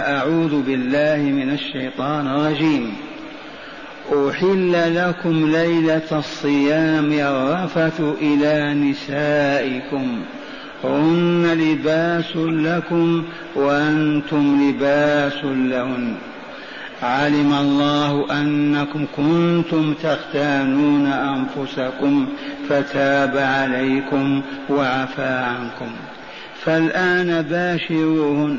أعوذ بالله من الشيطان الرجيم. أحل لكم ليلة الصيام الرفث إلى نسائكم. هن لباس لكم وأنتم لباس لهن. علم الله أنكم كنتم تختانون أنفسكم فتاب عليكم وعفى عنكم. فالآن باشروهن.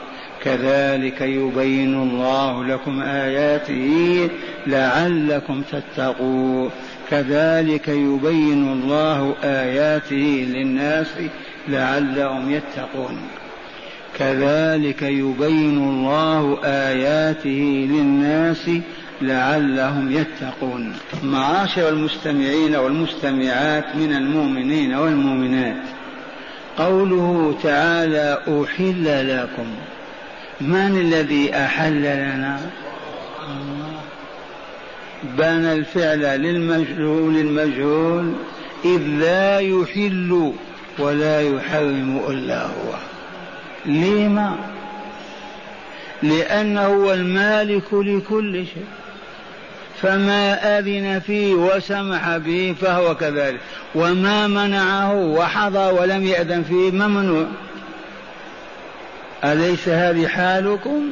كذلك يبين الله لكم آياته لعلكم تتقون. كذلك يبين الله آياته للناس لعلهم يتقون. كذلك يبين الله آياته للناس لعلهم يتقون. معاشر المستمعين والمستمعات من المؤمنين والمؤمنات قوله تعالى أحل لكم. من الذي أحل لنا؟ بنى الفعل للمجهول المجهول إذ لا يحل ولا يحرم إلا هو. لما؟ لأنه هو المالك لكل شيء. فما أذن فيه وسمح به فهو كذلك. وما منعه وحضر ولم يأذن فيه ممنوع. أليس هذه حالكم؟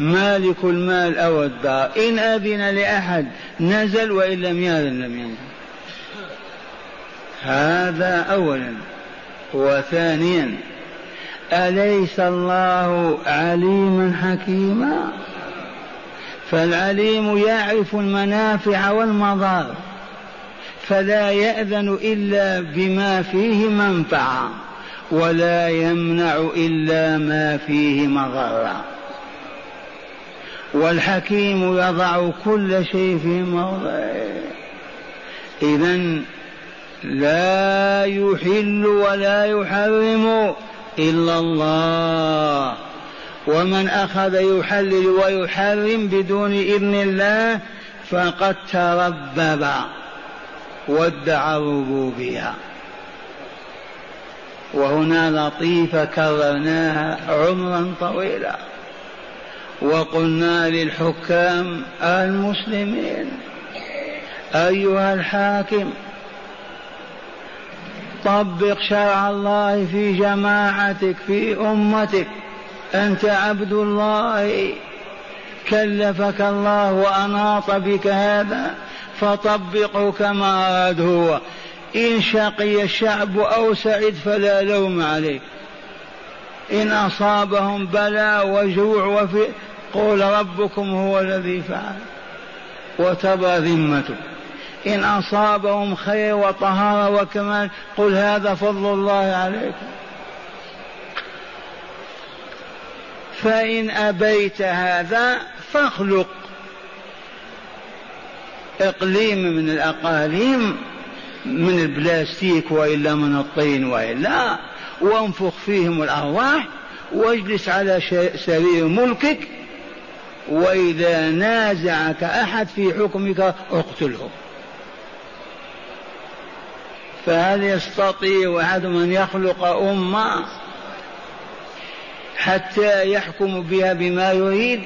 مالك المال أو الدار. إن أذن لأحد نزل وإن لم يأذن لم ينزل. هذا أولا. وثانيا أليس الله عليما حكيما؟ فالعليم يعرف المنافع والمضار فلا يأذن إلا بما فيه منفعة ولا يمنع إلا ما فيه مضرة. والحكيم يضع كل شيء في موضعه. إذا لا يحل ولا يحرم إلا الله. ومن أخذ يحلل ويحرم بدون إذن الله فقد تربب وادعى الربوبية. وهنا لطيفة كررناها عمرا طويلا. وقلنا للحكام المسلمين أيها الحاكم طبق شرع الله في جماعتك في أمتك. أنت عبد الله. كلفك الله وأناط بك هذا فطبقه كما أراد هو. إن شقي الشعب أو سعد فلا لوم عليه. إن أصابهم بلاء وجوع وفي قول ربكم هو الذي فعل. وتبى ذمته. إن أصابهم خير وطهارة وكمال قل هذا فضل الله عليكم. فإن أبيت هذا فاخلق. إقليم من الأقاليم من البلاستيك وإلا من الطين وإلا وانفخ فيهم الأرواح واجلس على سرير ملكك وإذا نازعك أحد في حكمك اقتله. فهل يستطيع أحد أن يخلق أمة حتى يحكم بها بما يريد؟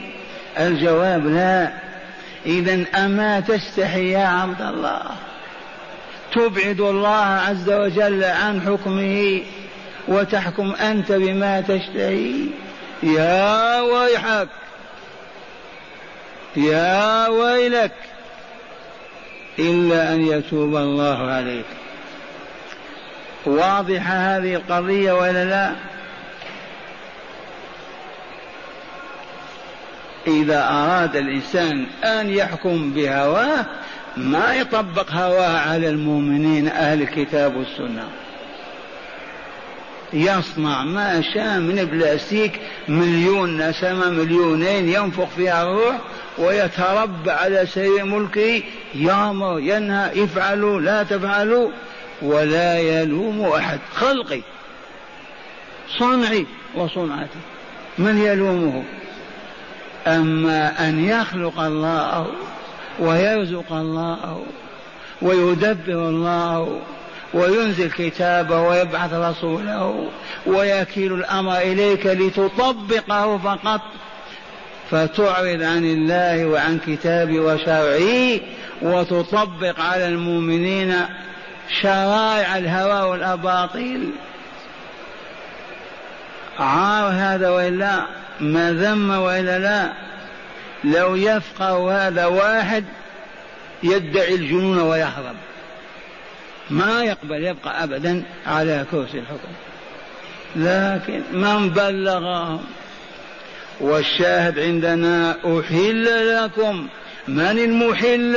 الجواب لا. اذا أما تستحي يا عبد الله؟ تبعد الله عز وجل عن حكمه وتحكم أنت بما تشتهي. يا ويحك يا ويلك إلا أن يتوب الله عليك. واضحه هذه القضية ولا لا؟ إذا أراد الإنسان أن يحكم بهواه ما يطبق هواه على المؤمنين أهل الكتاب والسنة. يصنع ما شاء من البلاستيك مليون نسمة مليونين ينفخ فيها الروح ويتربع على سرير ملكه. يأمر ينهى افعلوا لا تفعلوا ولا يلوم أحد. خلقي صنعي وصنعتي من يلومه؟ أما أن يخلق الله ويرزق الله ويدبر الله وينزل كتابه ويبعث رسوله ويكيل الأمر إليك لتطبقه فقط. فتعرض عن الله وعن كتابه وشرعه وتطبق على المؤمنين شرائع الهوى والأباطيل. عار هذا وإلا ما ذم وإلا لا. لو يفقه هذا واحد يدعي الجنون ويهرب ما يقبل يبقى ابدا على كرسي الحكم. لكن من بلغهم والشاهد عندنا أحل لكم. من المحل؟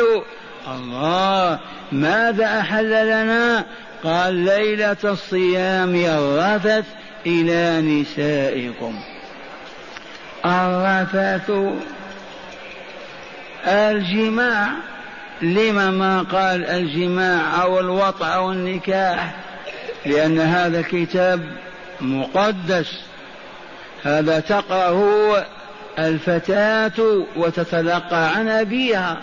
الله. ماذا أحل لنا؟ قال ليلة الصيام الرفث إلى نسائكم. الرفث الجماع لما ما قال الجماع أو الوطع أو النكاح لأن هذا كتاب مقدس. هذا تقرأه الفتاة وتتلقى عن أبيها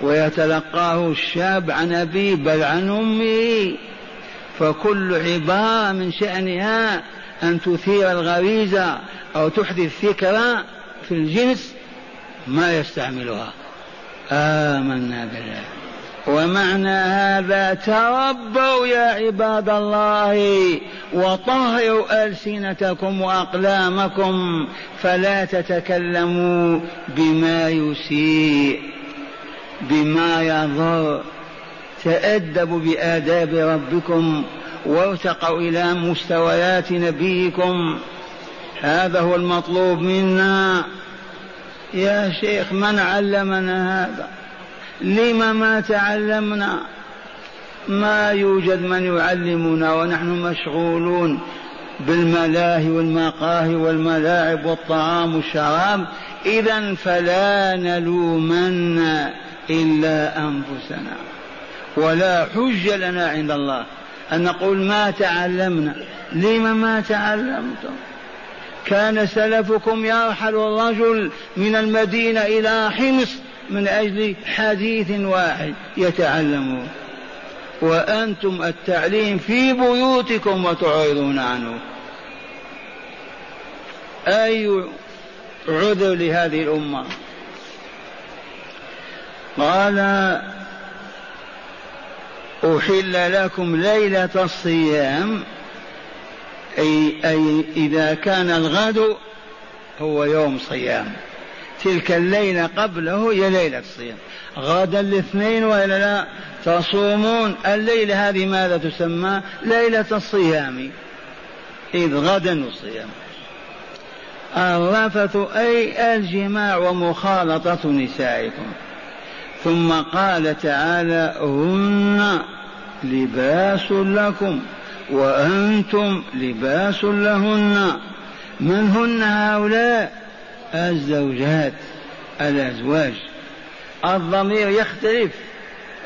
ويتلقاه الشاب عن أبيه بل عن أمه. فكل عبارة من شأنها أن تثير الغريزة أو تحدث فكرة في الجنس. ما يستعملها. آمنا بالله. ومعنى هذا تربوا يا عباد الله وطهروا ألسنتكم وأقلامكم فلا تتكلموا بما يسيء بما يضر. تأدبوا بآداب ربكم وارتقوا إلى مستويات نبيكم. هذا هو المطلوب منا. يا شيخ من علمنا هذا؟ لم ما تعلمنا؟ ما يوجد من يعلمنا ونحن مشغولون بالملاهي والمقاهي والملاعب والطعام والشراب. إذا فلا نلومن إلا أنفسنا. ولا حج لنا عند الله أن نقول ما تعلمنا. لم ما تعلمتم؟ كان سلفكم يرحل الرجل من المدينة إلى حمص من أجل حديث واحد يتعلمون وأنتم التعليم في بيوتكم وتعرضون عنه. أي عذر لهذه الأمة؟ قال أحل لكم ليلة الصيام أي, أي إذا كان الغد هو يوم صيام. تلك الليلة قبله هي ليلة الصيام. غدا الاثنين وإلا لا تصومون. الليلة هذه ماذا تسمى؟ ليلة الصيام. إذ غدا الصيام. الرفث أي الجماع ومخالطة نسائكم. ثم قال تعالى هن لباس لكم. وأنتم لباس لهن. من هن هؤلاء؟ الزوجات الأزواج. الضمير يختلف.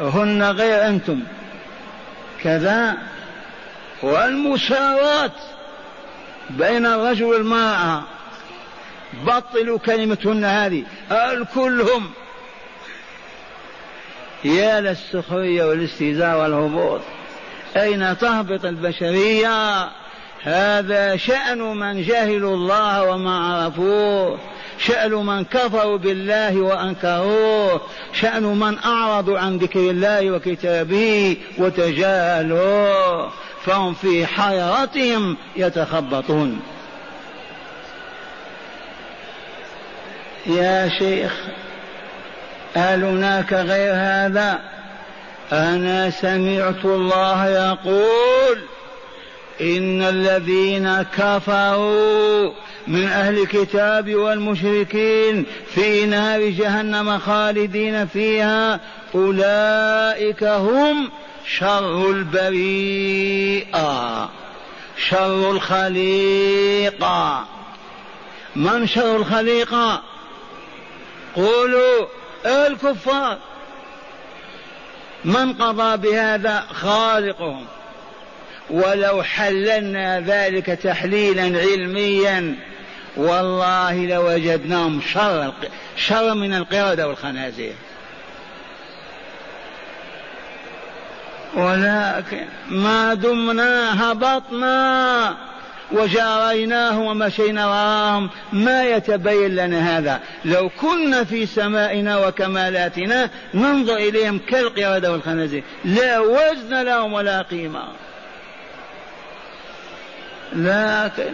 هن غير أنتم. كذا. والمساواة بين الرجل والمرأة. بطلوا كلمتهن هذه. الكل هم يا للسخرية والاستهزاء والهبوط. أين تهبط البشرية؟ هذا شأن من جهلوا الله وما عرفوه. شأن من كفروا بالله وأنكروه. شأن من أعرضوا عن ذكر الله وكتابه وتجاهلوه. فهم في حيرتهم يتخبطون. يا شيخ هل هناك غير هذا؟ أنا سمعت الله يقول إن الذين كفروا من أهل الكتاب والمشركين في نار جهنم خالدين فيها أولئك هم شر البريئة شر الخليقة من شر الخليقة قولوا الكفار. من قضى بهذا خالقهم؟ ولو حللنا ذلك تحليلا علميا والله لوجدناهم شر شر من القردة والخنازير. ولكن ما دمنا هبطنا وجاريناه ومشينا وراهم ما يتبين لنا هذا؟ لو كنا في سمائنا وكمالاتنا ننظر إليهم كالقردة والخنازير. لا وزن لهم ولا قيمة. لكن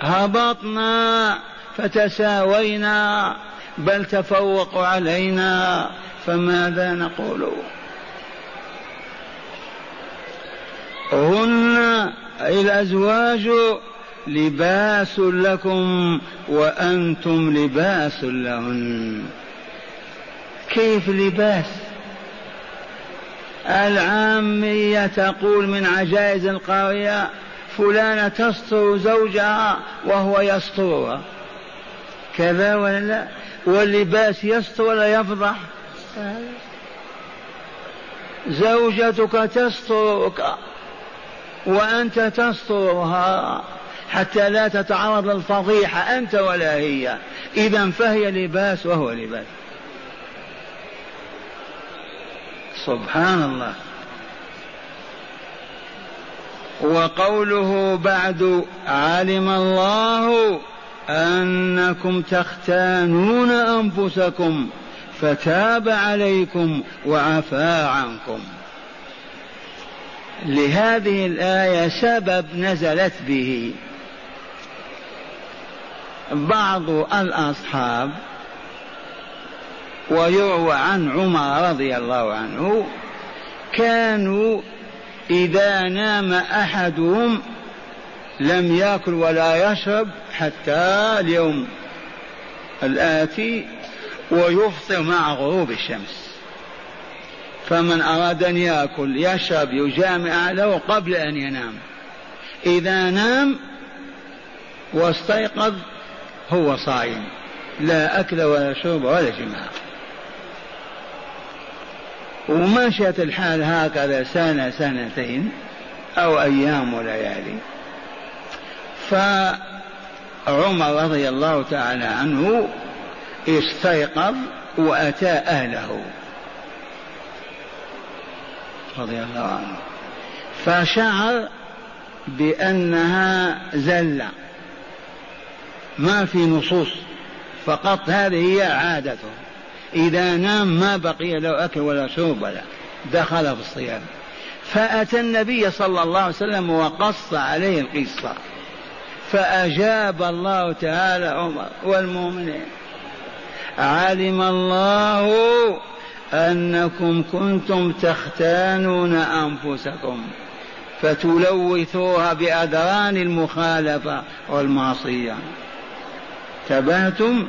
هبطنا فتساوينا بل تفوقوا علينا فماذا نقول؟ هن الأزواج لباس لكم وأنتم لباس لهن. كيف لباس؟ العامية تقول من عجائز القرية فلانة تستر زوجها وهو يسترها. كذا ولا لا؟ واللباس يستر ولا يفضح؟ زوجتك تسترك. وأنت تسترها حتى لا تتعرض للفضيحة أنت ولا هي. إذا فهي لباس وهو لباس. سبحان الله. وقوله بعد علم الله أنكم تختانون أنفسكم فتاب عليكم وعفى عنكم. لهذه الآية سبب نزلت به. بعض الأصحاب ويروى عن عمر رضي الله عنه كانوا إذا نام أحدهم لم يأكل ولا يشرب حتى اليوم الآتي ويفطر مع غروب الشمس. فمن أراد أن يأكل يشرب يجامع أهله قبل أن ينام. إذا نام واستيقظ هو صائم لا أكل ولا شرب ولا جماع. ومشت الحال هكذا سنة سنتين أو أيام وليالي. فعمر رضي الله تعالى عنه استيقظ وأتى أهله. رضي الله عنه. فشعر بأنها زلة. ما في نصوص فقط هذه هي عادته. إذا نام ما بقي له أكل ولا شرب ولا دخل في الصيام. فأتى النبي صلى الله عليه وسلم وقص عليه القصة. فأجاب الله تعالى عمر والمؤمنين علم الله أنكم كنتم تختانون أنفسكم فتلوثوها بأدران المخالفة والمعصية. تبهتم؟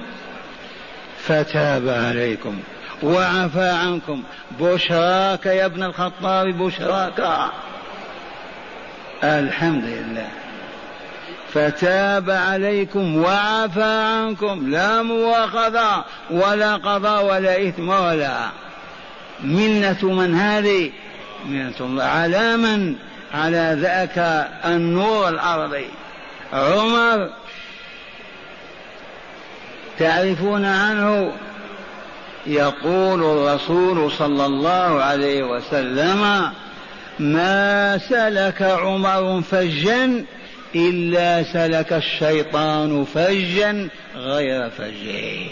فتاب عليكم. وعفى عنكم. بشراك يا ابن الخطاب بشراك. الحمد لله. فتاب عليكم وعفى عنكم. لا مواخذة ولا قضاء ولا إثم ولا منة من هذه؟ منة الله. على من؟ على ذاك النور الأرضي عمر تعرفون عنه؟ يقول الرسول صلى الله عليه وسلم ما سلك عمر فجا إلا سلك الشيطان فجا غير فجه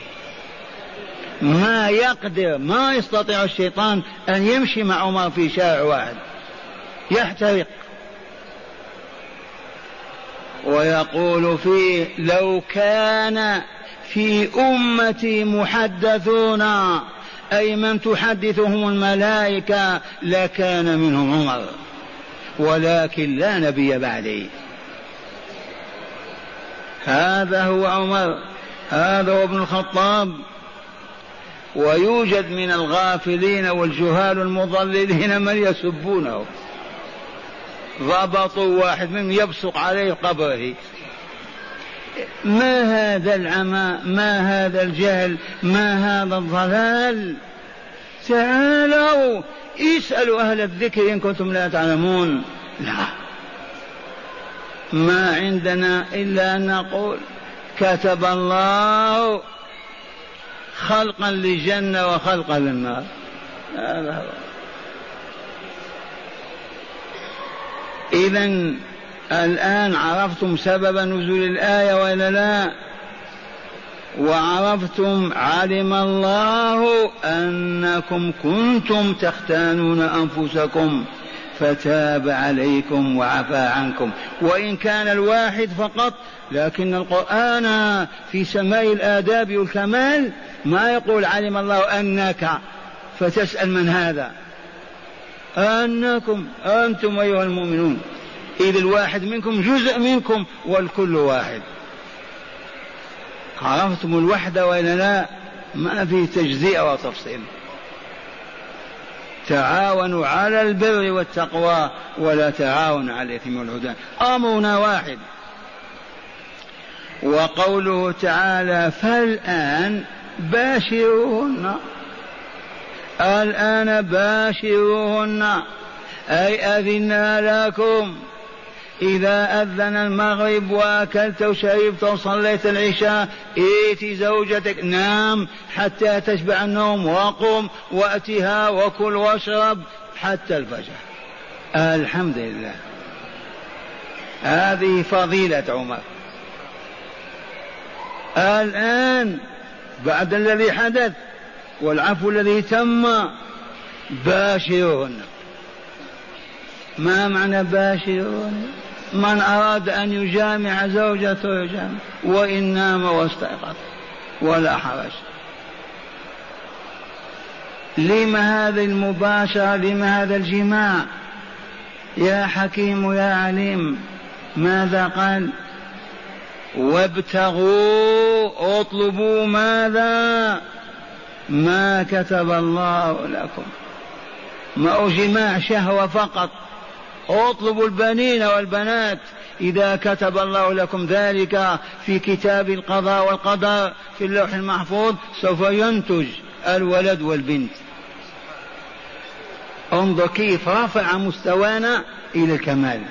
ما يقدر ما يستطيع الشيطان أن يمشي مع عمر في شارع واحد. يحترق. ويقول فيه لو كان في أمتي محدثون أي من تحدثهم الملائكة لكان منهم عمر. ولكن لا نبي بعدي. هذا هو عمر. هذا هو ابن الخطاب. ويوجد من الغافلين والجهال المضللين من يسبونه. ضبطوا واحد منهم يبصق عليه قبره. ما هذا العمى؟ ما هذا الجهل؟ ما هذا الضلال؟ تعالوا اسألوا أهل الذكر إن كنتم لا تعلمون. لا. ما عندنا إلا أن نقول كتب الله خلقا للجنة وخلقا للنار. هذا إذا الآن عرفتم سبب نزول الآية ولا لا؟ وعرفتم علم الله أنكم كنتم تختانون أنفسكم فتاب عليكم وعفى عنكم. وإن كان الواحد فقط لكن القرآن في سماء الآداب والكمال ما يقول علم الله أنك فتسأل من هذا. أنكم أنتم أيها المؤمنون. إذ الواحد منكم جزء منكم والكل واحد. عرفتم الوحدة وإلا لا؟ ما في تجزئة وتفصيل. تعاونوا على البر والتقوى ولا تعاونوا على الإثم والعدوان. أمرنا واحد. وقوله تعالى فالآن باشروهن. الآن باشروهن. أي أذنا لكم. إذا أذن المغرب وأكلت وشربت وصليت العشاء ائت زوجتك. نام حتى تشبع النوم وقم وأتها وكل واشرب حتى الفجر. الحمد لله. هذه فضيلة عمر. الآن بعد الذي حدث والعفو الذي تم باشرون. ما معنى باشرون؟ من أراد أن يجامع زوجته يجامع. وإن نام واستيقظ. ولا حرج. لما هذه المباشرة؟ لما هذا الجماع؟ يا حكيم يا عليم ماذا قال؟ وابتغوا اطلبوا ماذا ما كتب الله لكم ما جماع شهوة فقط اطلبوا البنين والبنات إذا كتب الله لكم ذلك في كتاب القضاء والقدر في اللوح المحفوظ سوف ينتج الولد والبنت انظر كيف رفع مستوانا إلى الكمال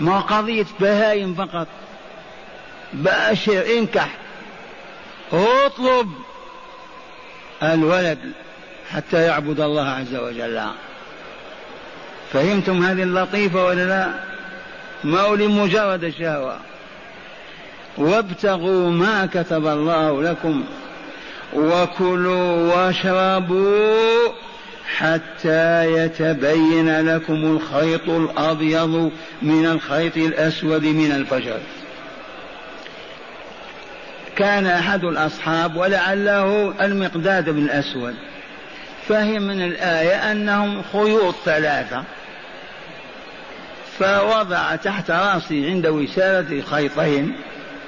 ما قضية بهايم فقط باشر انكح اطلب الولد حتى يعبد الله عز وجل. فهمتم هذه اللطيفة ولا لا؟ ما هو لمجرد الشهوة وابتغوا ما كتب الله لكم وكلوا واشربوا حتى يتبين لكم الخيط الأبيض من الخيط الأسود من الفجر. كان أحد الأصحاب ولعله المقداد بن الأسود. فهم من الآية أنهم خيوط ثلاثة. فوضع تحت راسه عند وسادة خيطين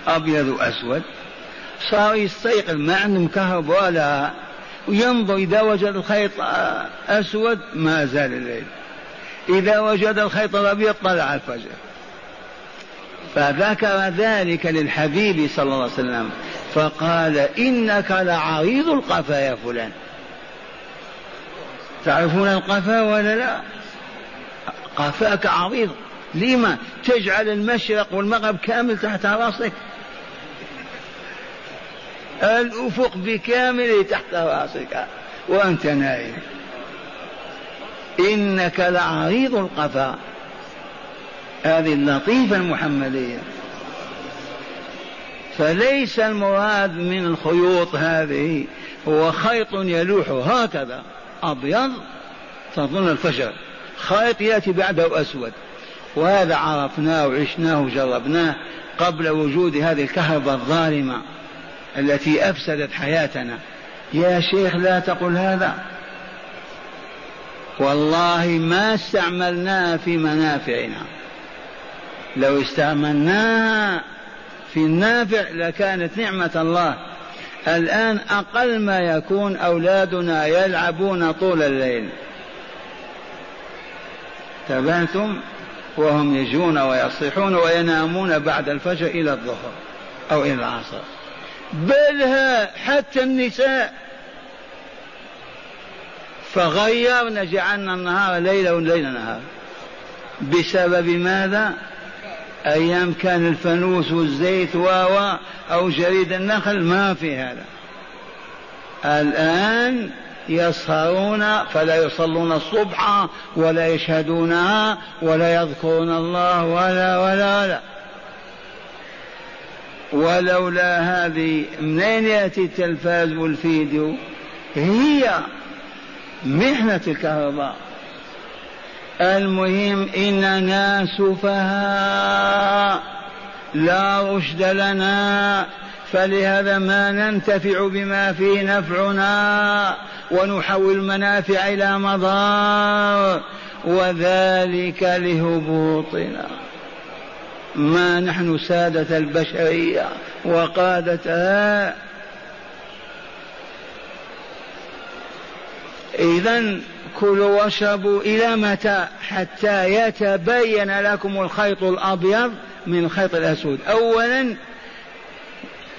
أبيض وأسود. صار يستيقظ ما عنده كهرباء. ولا وينظر إذا وجد الخيط أسود ما زال الليل. إذا وجد الخيط الأبيض طلع الفجر. فذكر ذلك للحبيب صلى الله عليه وسلم فقال إنك لعريض القفا يا فلان. تعرفون القفا ولا لا؟ قفاك عريض. لما؟ تجعل المشرق والمغرب كامل تحت راسك. الأفق بكامله تحت راسك. وأنت نائم. إنك لعريض القفا. هذه اللطيفة المحمدية. فليس المراد من الخيوط هذه هو خيط يلوح هكذا أبيض تظن الفجر. خيط يأتي بعده أسود. وهذا عرفناه وعشناه وجربناه قبل وجود هذه الكهرباء الظالمة التي أفسدت حياتنا. يا شيخ لا تقل هذا. والله ما استعملناها في منافعنا. لو استعملناها في النافع لكانت نعمة الله. الآن أقل ما يكون أولادنا يلعبون طول الليل. تبعتم وهم يجون ويصيحون وينامون بعد الفجر إلى الظهر أو إلى العصر. بل حتى النساء. فغيرنا جعلنا النهار ليلا والليل نهار. بسبب ماذا؟ أيام كان الفانوس والزيت و أو جريد النخل ما في هذا. الآن يسهرون فلا يصلون الصبح ولا يشهدونها ولا يذكرون الله ولا ولا ولا. ولولا هذه منين يأتي التلفاز والفيديو؟ هي محنة الكهرباء. المهم إننا سفهاء. لا رشد لنا. فلهذا ما ننتفع بما فيه نفعنا ونحول المنافع إلى مضار. وذلك لهبوطنا. ما نحن سادة البشرية وقادتها. إذا كلوا واشربوا إلى متى حتى يتبين لكم الخيط الأبيض من الخيط الأسود. أولا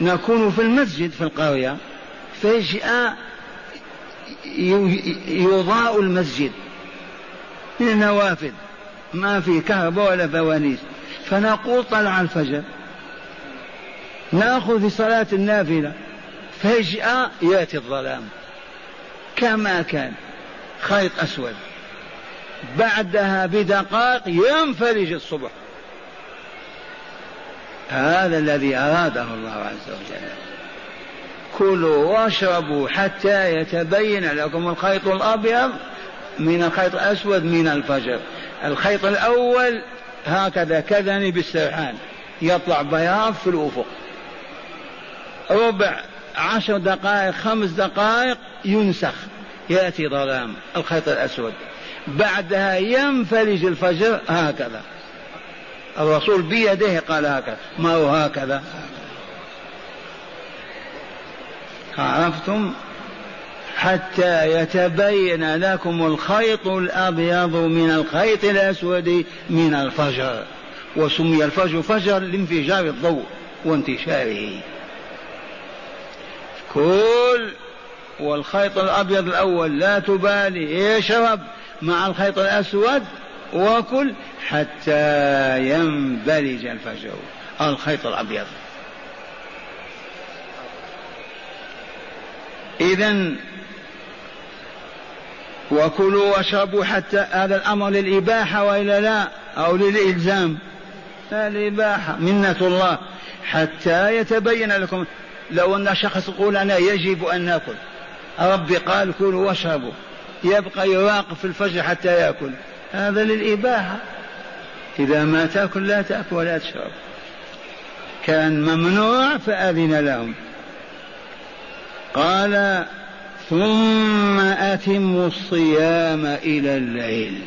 نكون في المسجد في القرية فجأة يضاء المسجد من النوافذ ما في كهرباء ولا فوانيس. فنقول طلع الفجر. نأخذ في صلاة النافلة. فجأة يأتي الظلام. كما كان. خيط أسود. بعدها بدقائق ينفرج الصبح. هذا الذي أراده الله عز وجل. كلوا واشربوا حتى يتبين لكم الخيط الأبيض من الخيط الأسود من الفجر. الخيط الأول هكذا كذني بالسرحان. يطلع بياض في الأفق. ربع عشر دقائق خمس دقائق ينسخ. يأتي ظلام الخيط الأسود. بعدها ينفرج الفجر هكذا. الرسول بيده قال هكذا ما هو هكذا؟ عرفتم؟ حتى يتبين لكم الخيط الأبيض من الخيط الأسود من الفجر. وسمي الفجر فجر لانفجار الضوء وانتشاره. كل والخيط الأبيض الأول لا تبالي. اشرب مع الخيط الأسود وكل حتى ينبلج الفجر الخيط الأبيض. اذا وكلوا واشربوا حتى هذا الأمر للإباحة وإلا لا؟ أو للإلزام؟ الاباحه منة الله. حتى يتبين لكم. لو أن شخص يقول أنا يجب أن نأكل. ربي قال كلوا واشربوا. يبقى يراقب في الفجر حتى يأكل. هذا للإباحة. إذا ما تأكل لا تأكل ولا تشرب. كان ممنوع فأذن لهم. قال ثم أتموا الصيام إلى الليل.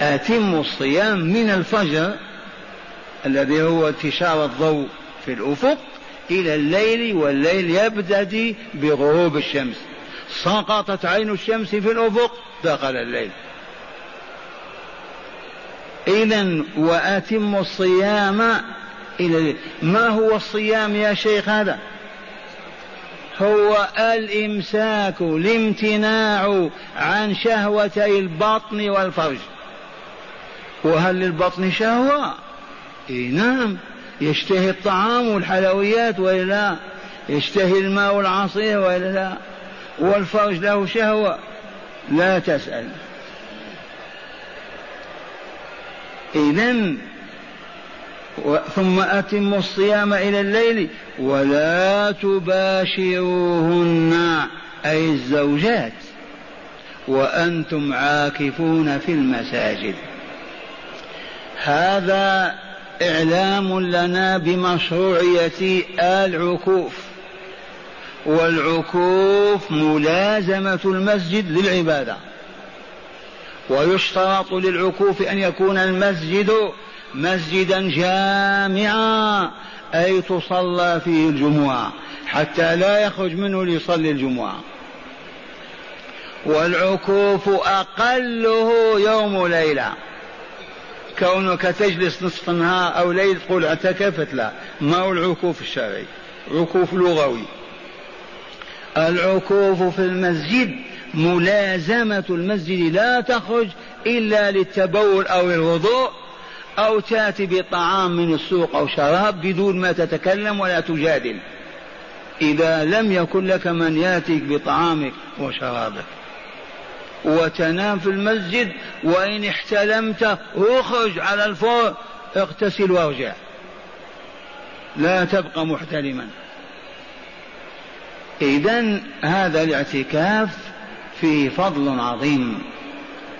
أتموا الصيام من الفجر الذي هو انتشار الضوء في الأفق إلى الليل والليل يبتدي بغروب الشمس. سقطت عين الشمس في الأفق دخل الليل. إذا وأتموا الصيام إلى ما هو الصيام يا شيخ هذا؟ هو الإمساك الامتناع عن شهوتي البطن والفرج. وهل للبطن شهوة؟ إيه نعم. يشتهي الطعام والحلويات ولا لا؟ يشتهي الماء والعصير ولا لا؟ والفرج له شهوة. لا تسأل. إذا ثم أتموا الصيام إلى الليل ولا تباشروهن. أي الزوجات. وأنتم عاكفون في المساجد. هذا إعلام لنا بمشروعية العكوف. والعكوف ملازمة المسجد للعبادة. ويشترط للعكوف أن يكون المسجد مسجدا جامعا أي تصلى فيه الجمعة حتى لا يخرج منه ليصلي الجمعة. والعكوف أقله يوم ليلة كونك تجلس نصف النهار أو ليل تقول اعتكفت لا. ما هو العكوف الشرعي؟ عكوف لغوي. العكوف في المسجد ملازمة المسجد لا تخرج إلا للتبول أو الوضوء أو تأتي بطعام من السوق أو شراب بدون ما تتكلم ولا تجادل. إذا لم يكن لك من يأتيك بطعامك وشرابك. وتنام في المسجد وإن احتلمت اخرج على الفور اغتسل وارجع. لا تبقى محتلما. إذا هذا الاعتكاف فيه فضل عظيم.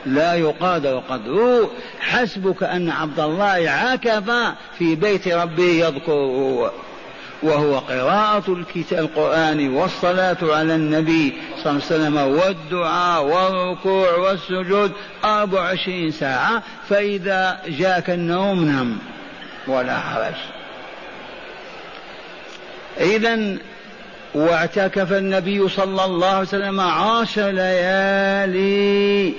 لا يقادر قدره. حسبك أن عبد الله عكف في بيت ربه يذكره وهو قراءة القرآن والصلاة على النبي صلى الله عليه وسلم والدعاء والركوع والسجود أربع وعشرين ساعة فإذا جاك النوم نم ولا حرج. إذا واعتكف النبي صلى الله عليه وسلم عشر ليالي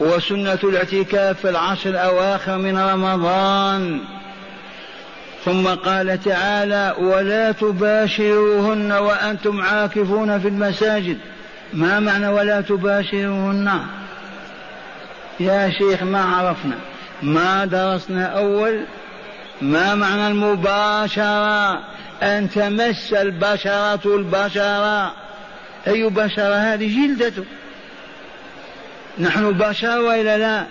وسنة الاعتكاف في العشر الأواخر من رمضان. ثم قال تعالى ولا تباشروهن وأنتم عاكفون في المساجد. ما معنى ولا تباشروهن؟ يا شيخ ما عرفنا. ما درسنا أول؟ ما معنى المباشرة؟ أن تمس البشرة البشرة. أي بشرة هذه؟ جلدته. نحن بشر وإلا لا؟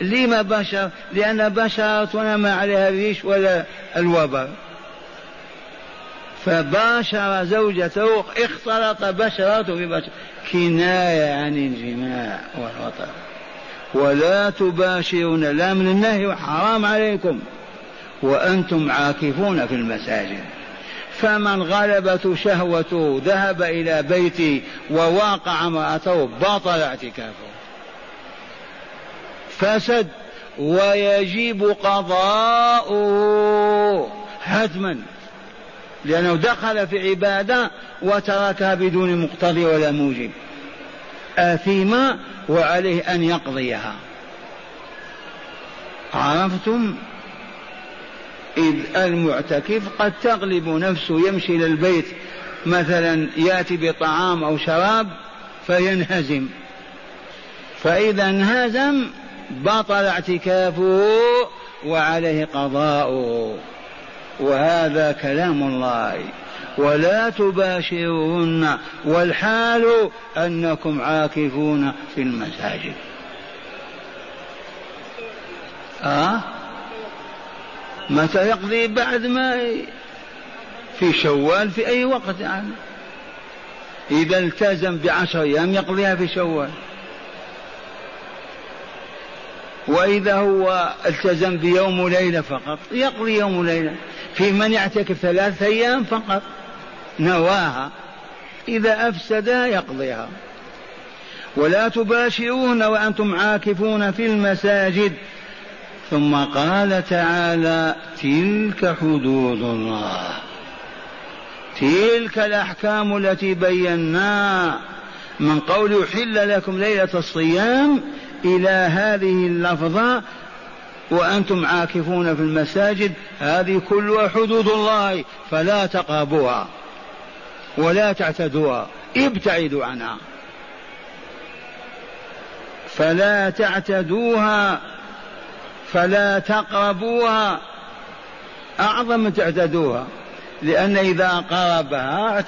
لما بشر لأن بشرتنا ما عليها الريش ولا الوبر. فباشر زوجته اختلط بشرته ببشر كناية عن الجماع والوطن. ولا تباشرون لا من النهي حرام عليكم. وأنتم عاكفون في المساجد. فمن غلبته شهوته ذهب إلى بيته وواقع امرأته بطل اعتكافه. فسد ويجب قضاؤه حتما لأنه دخل في عبادة وتركها بدون مقتضي ولا موجب آثم وعليه أن يقضيها. عرفتم؟ إذ المعتكف قد تغلب نفسه يمشي إلى البيت مثلا يأتي بطعام أو شراب فينهزم. فإذا انهزم بطل اعتكافه وعليه قضاؤه وهذا كلام الله. ولا تباشرون. والحال أنكم عاكفون في المساجد. أه؟ متى يقضي بعد ما في شوال في أي وقت يعني؟ إذا التزم بعشر أيام يقضيها في شوال. وإذا هو التزم بيوم وليلة فقط يقضي يوم وليلة. في من يعتكف ثلاثة أيام فقط نواها. إذا أفسدها يقضيها. ولا تباشرون وأنتم عاكفون في المساجد. ثم قال تعالى تلك حدود الله. تلك الأحكام التي بيناها من قول يحل لكم ليلة الصيام إلى هذه اللفظة وأنتم عاكفون في المساجد هذه كلها حدود الله فلا تقربوها ولا تعتدوها ابتعدوا عنها. فلا تعتدوها فلا تقربوها أعظم من تعتدوها لأن إذا قربها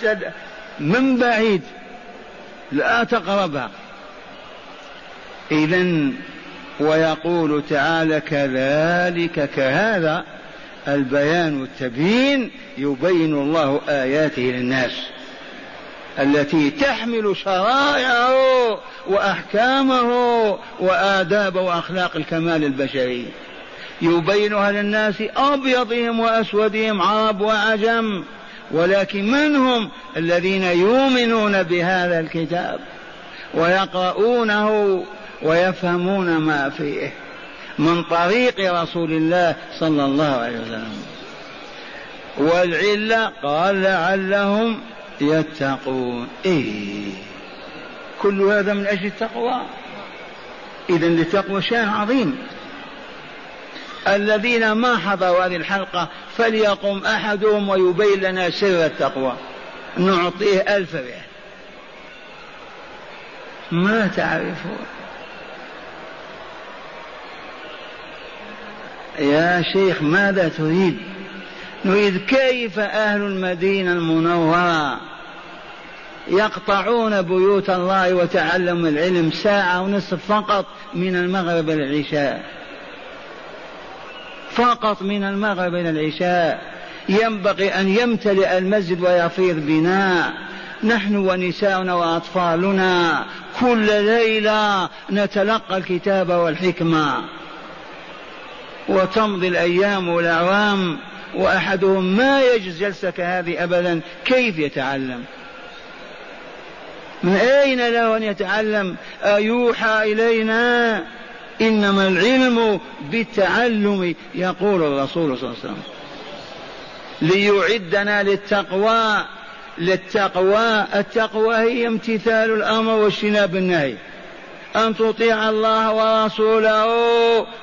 من بعيد لا تقربها. إذا ويقول تعالى كذلك كهذا البيان والتبيين يبين الله آياته للناس التي تحمل شرائعه وأحكامه وآداب وأخلاق الكمال البشري. يبينها للناس أبيضهم وأسودهم عرب وعجم. ولكن من هم الذين يؤمنون بهذا الكتاب؟ ويقرؤونه ويفهمون ما فيه من طريق رسول الله صلى الله عليه وسلم. والعلة قال لعلهم يتقون. إيه. كل هذا من أجل التقوى. إذا للتقوى شأن عظيم. الذين ما حضروا هذه الحلقة فليقم أحدهم ويبين لنا سر التقوى. نعطيه ألف ريال. ما تعرفون. يا شيخ ماذا تريد؟ نريد كيف أهل المدينة المنورة يقطعون بيوت الله وتعلم العلم ساعة ونصف فقط من المغرب إلى العشاء؟ فقط من المغرب إلى العشاء. ينبغي أن يمتلئ المسجد ويفيض بناء. نحن ونساؤنا وأطفالنا كل ليلة نتلقى الكتاب والحكمة. وتمضي الأيام والأعوام وأحدهم ما يجلس جلسة كهذه أبدا كيف يتعلم؟ من أين له أن يتعلم؟ أيوحى إلينا. إنما العلم بالتعلم يقول الرسول صلى الله عليه وسلم. ليعدنا للتقوى. للتقوى. التقوى هي امتثال الأمر واجتناب النهي أن تطيع الله ورسوله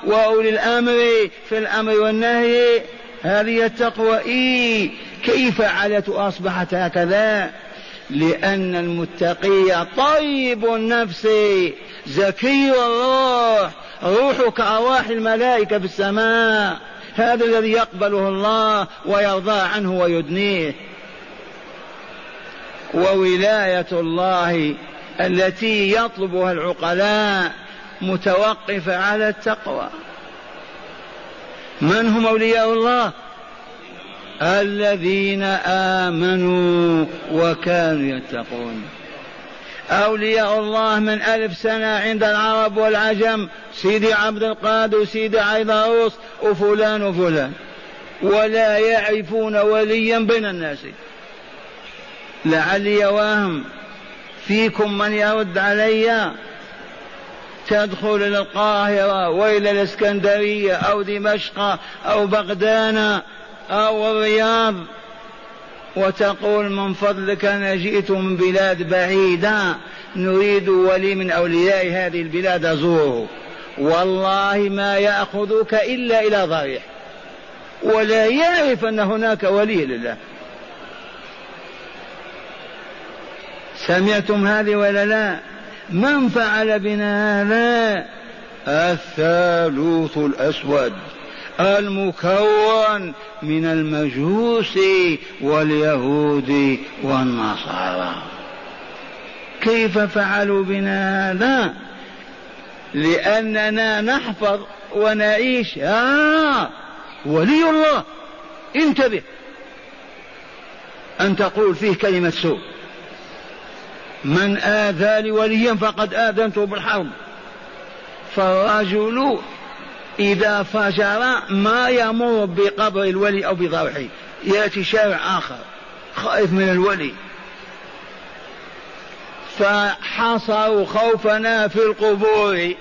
وأولي الأمر في الأمر والنهي. هذه التقوى إيه؟ كيف علت أصبحت هكذا؟ لأن المتقي طيب النفس زكي الروح. روح كأرواح الملائكة في السماء. هذا الذي يقبله الله ويرضى عنه ويدنيه. وولاية الله التي يطلبها العقلاء متوقفة على التقوى. من هم أولياء الله؟ الذين آمنوا وكانوا يتقون. أولياء الله من ألف سنة عند العرب والعجم سيدي عبد القادر سيدي عيضاروس وفلان وفلان. ولا يعرفون وليا بين الناس. لعلي واهم فيكم من يرد علي تدخل إلى القاهرة وإلى الإسكندرية أو دمشق أو بغداد أو الرياض وتقول من فضلك أنا جئت من بلاد بعيدة نريد ولي من أولياء هذه البلاد أزوره. والله ما يأخذك إلا إلى ضريح. ولا يعرف أن هناك ولي لله. سمعتم هذه ولا لا؟ من فعل بنا هذا؟ الثالوث الأسود المكون من المجوس واليهود والنصارى. كيف فعلوا بنا هذا؟ لأننا نحفظ ونعيش. آه ولي الله انتبه. أن تقول فيه كلمة سوء. من آذى لوليا فقد آذنته بالحرب. فالرجل إذا فجر ما يمر بقبر الولي أو بضرحه. يأتي شارع آخر خائف من الولي. فحصروا خوفنا في القبور.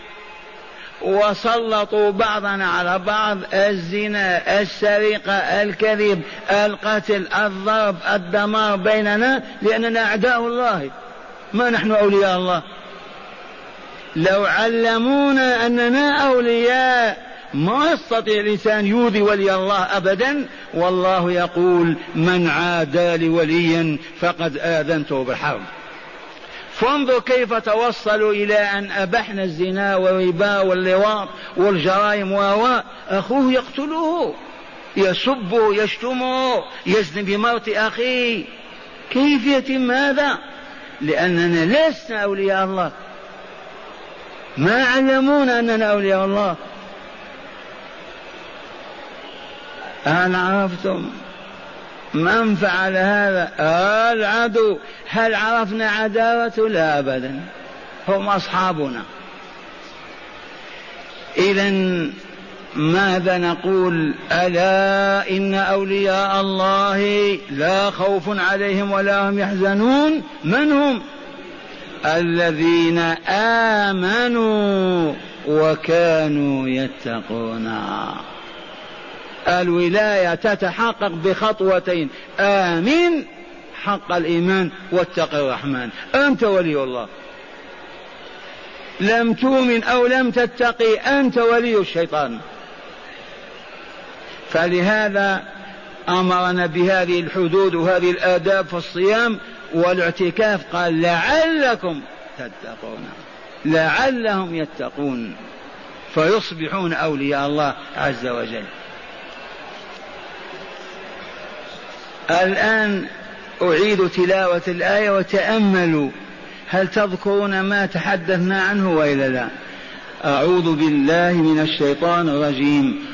وسلطوا بعضنا على بعض الزنا السرقة الكذب القتل الضرب الدمار بيننا لأننا أعداء الله. ما نحن أولياء الله. لو علمونا أننا أولياء ما يستطيع الإنسان يؤذي ولي الله أبدا. والله يقول من عادى لوليا فقد آذنته بالحرب. فانظر كيف توصلوا إلى أن أبحنا الزنا والربا واللواط والجرائم و أخوه يقتله يسبه يشتمه يزني بمرة أخيه. كيف يتم هذا؟ لأننا لسنا أولياء الله. ما علمونا أننا أولياء الله. هل عرفتم من فعل هذا؟ العدو هل عرفنا عداوته؟ لا أبدا. هم أصحابنا. إذا ماذا نقول؟ ألا إن أولياء الله لا خوف عليهم ولا هم يحزنون. من هم؟ الذين آمنوا وكانوا يتقون. الولاية تتحقق بخطوتين. آمن حق الإيمان واتق الرحمن. أنت ولي الله. لم تؤمن أو لم تتقي أنت ولي الشيطان. فلهذا أمرنا بهذه الحدود وهذه الآداب في الصيام والاعتكاف. قال لعلكم تتقون لعلهم يتقون فيصبحون أولياء الله عز وجل. الآن أعيد تلاوة الآية وتأملوا هل تذكرون ما تحدثنا عنه وإلا لا؟ أعوذ بالله من الشيطان الرجيم.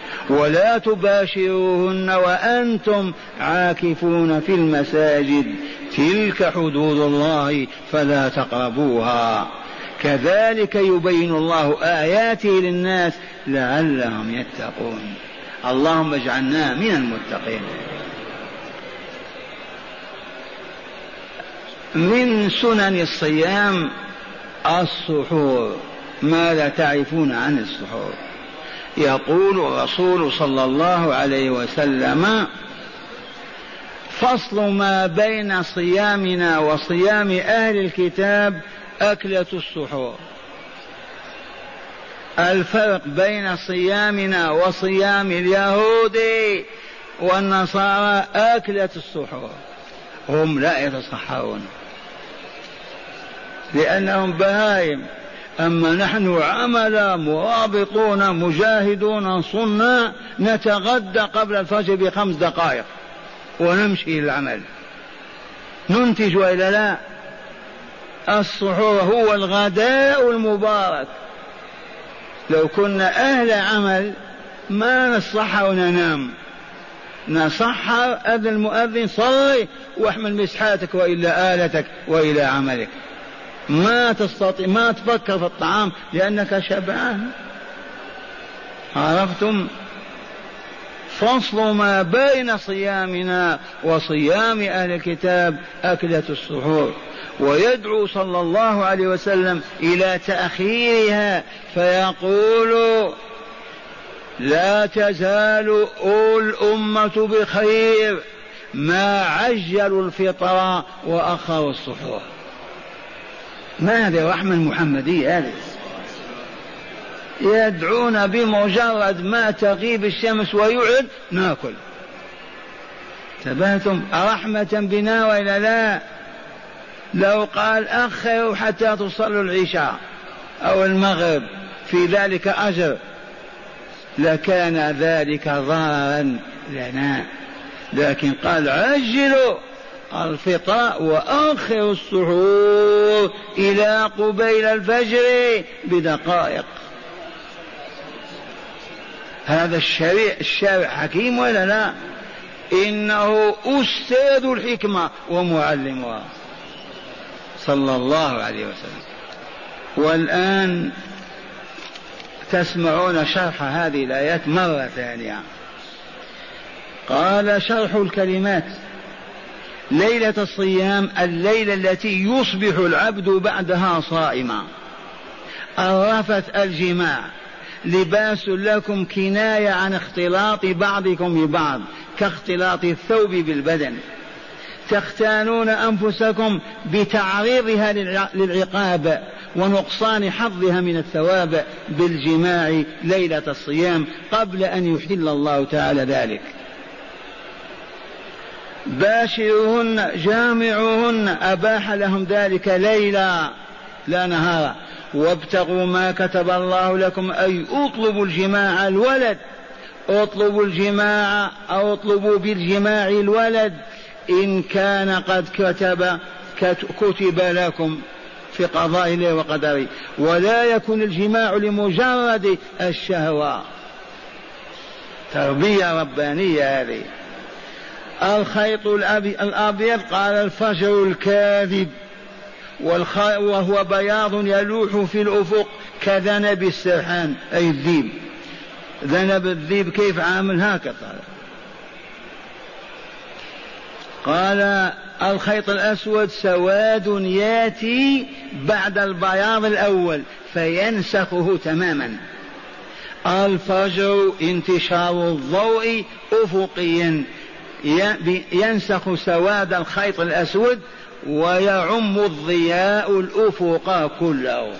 ولا تباشروهن وأنتم عاكفون في المساجد. تلك حدود الله فلا تقربوها. كذلك يبين الله آياته للناس لعلهم يتقون. اللهم اجعلنا من المتقين. من سنن الصيام السحور. ماذا تعرفون عن السحور؟ يقول الرسول صلى الله عليه وسلم فصل ما بين صيامنا وصيام أهل الكتاب أكلة السحور. الفرق بين صيامنا وصيام اليهود والنصارى أكلة السحور. هم لا يتصحرون لأنهم بهائم. أما نحن عمل مرابطون مجاهدون صنا نتغدى قبل الفجر بخمس دقائق ونمشي إلى العمل ننتج وإلا لا؟ السحور هو الغداء المبارك. لو كنا أهل عمل ما نصح وننام. نصحر أذن المؤذن صلي واحمل مسحاتك وإلا آلتك وإلى عملك. ما تستطيع ما تفكر في الطعام لأنك شبعان. عرفتم؟ فصل ما بين صيامنا وصيام أهل الكتاب أكلة السحور. ويدعو صلى الله عليه وسلم إلى تأخيرها فيقول لا تزال الأمة بخير ما عجلوا الفطر وأخروا السحور. ما هذه الرحمة المحمدية هذه يدعون بمجرد ما تغيب الشمس ويعد ناكل. تبهتم رحمة بنا وإلا لا لو قال أخروا حتى تصلوا العشاء أو المغرب في ذلك أجر لكان ذلك ضررا لنا. لكن قال عجلوا الفطر وآخر السحور إلى قبيل الفجر بدقائق. هذا الشريع الشارع حكيم ولا لا؟ إنه أستاذ الحكمة ومعلمها. صلى الله عليه وسلم. والآن تسمعون شرح هذه الآيات مرة ثانية. قال شرح الكلمات. ليلة الصيام الليلة التي يصبح العبد بعدها صائما. الرفث الجماع. لباس لكم كناية عن اختلاط بعضكم ببعض كاختلاط الثوب بالبدن. تختانون أنفسكم بتعريضها للعقاب ونقصان حظها من الثواب بالجماع ليلة الصيام قبل أن يحل الله تعالى ذلك. باشروهن جامعوهن أباح لهم ذلك ليلا لا نهارا. وابتغوا ما كتب الله لكم أي اطلبوا الجماع الولد. اطلبوا الجماع أو اطلبوا بالجماع الولد. إن كان قد كتب كتب لكم في قضاء الله وقدره. ولا يكون الجماع لمجرد الشهوة. تربية ربانية هذه. الخيط الأبيض قال الفجر الكاذب. وهو بياض يلوح في الأفق كذنب السرحان أي الذيب. ذنب الذيب كيف عامل هكذا؟ قال الخيط الأسود سواد ياتي بعد البياض الأول فينسخه تماما. الفجر انتشار الضوء أفقيا. ينسخ سواد الخيط الأسود ويعم الضياء الأفق كله.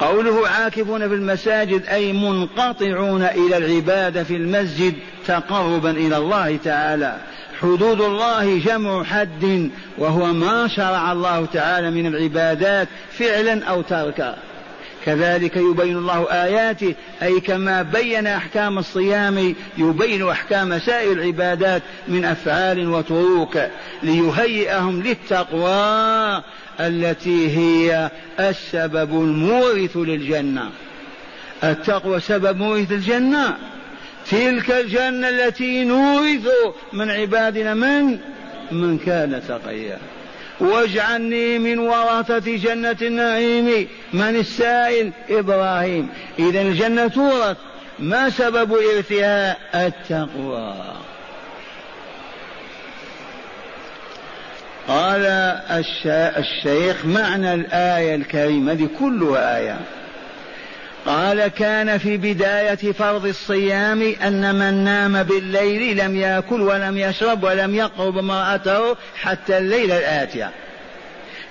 قوله عاكفون في المساجد أي منقطعون إلى العبادة في المسجد تقربا إلى الله تعالى. حدود الله جمع حد وهو ما شرع الله تعالى من العبادات فعلا أو تركا. كذلك يبين الله آياته أي كما بين أحكام الصيام يبين أحكام سائر العبادات من أفعال وطرق ليهيئهم للتقوى التي هي السبب المورث للجنة. التقوى سبب مورث الجنة. تلك الجنة التي نورث من عبادنا من؟ من كان تقيا. واجعلني من ورثة جنة النعيم. من السائل؟ إبراهيم. إذا الجنة تورث. ما سبب إرثها؟ التقوى. قال الشيخ معنى الآية الكريمة هذه كلها آية. قال كان في بداية فرض الصيام أن من نام بالليل لم يأكل ولم يشرب ولم يقرب امرأته حتى الليلة الآتية.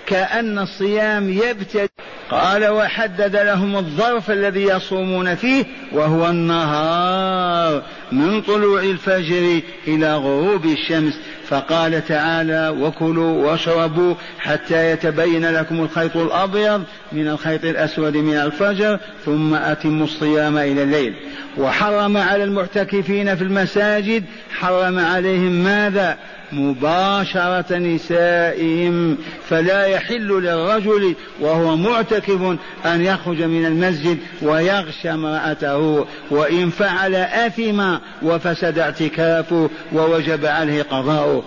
كأن الصيام يبتدئ قال وحدد لهم الظرف الذي يصومون فيه وهو النهار من طلوع الفجر إلى غروب الشمس. فقال تعالى وكلوا واشربوا حتى يتبين لكم الخيط الأبيض من الخيط الأسود من الفجر ثم أتموا الصيام إلى الليل. وحرم على المعتكفين في المساجد حرم عليهم ماذا؟ مباشرة نسائهم. فلا يحل للرجل وهو معتكف أن يخرج من المسجد ويغشى امرأته. وإن فعل أثم وفسد اعتكافه ووجب عليه قضاؤه.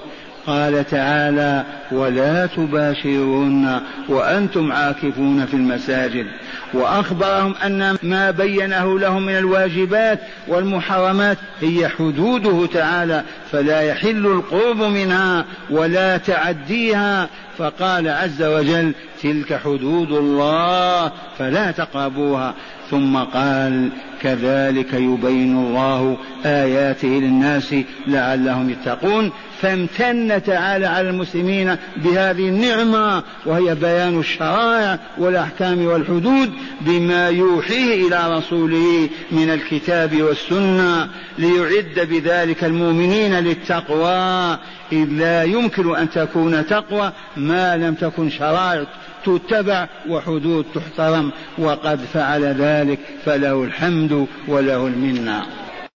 قال تعالى ولا تباشرون وأنتم عاكفون في المساجد. وأخبرهم أن ما بينه لهم من الواجبات والمحرمات هي حدوده تعالى فلا يحل القرب منها ولا تعديها. فقال عز وجل تلك حدود الله فلا تقربوها. ثم قال كذلك يبين الله آياته للناس لعلهم يتقون. فامتن تعالى على المسلمين بهذه النعمة وهي بيان الشرائع والأحكام والحدود بما يوحيه إلى رسوله من الكتاب والسنة ليعد بذلك المؤمنين للتقوى. إذ لا يمكن أن تكون تقوى ما لم تكن شرائع تتبع وحدود تحترم وقد فعل ذلك فله الحمد وله المنة.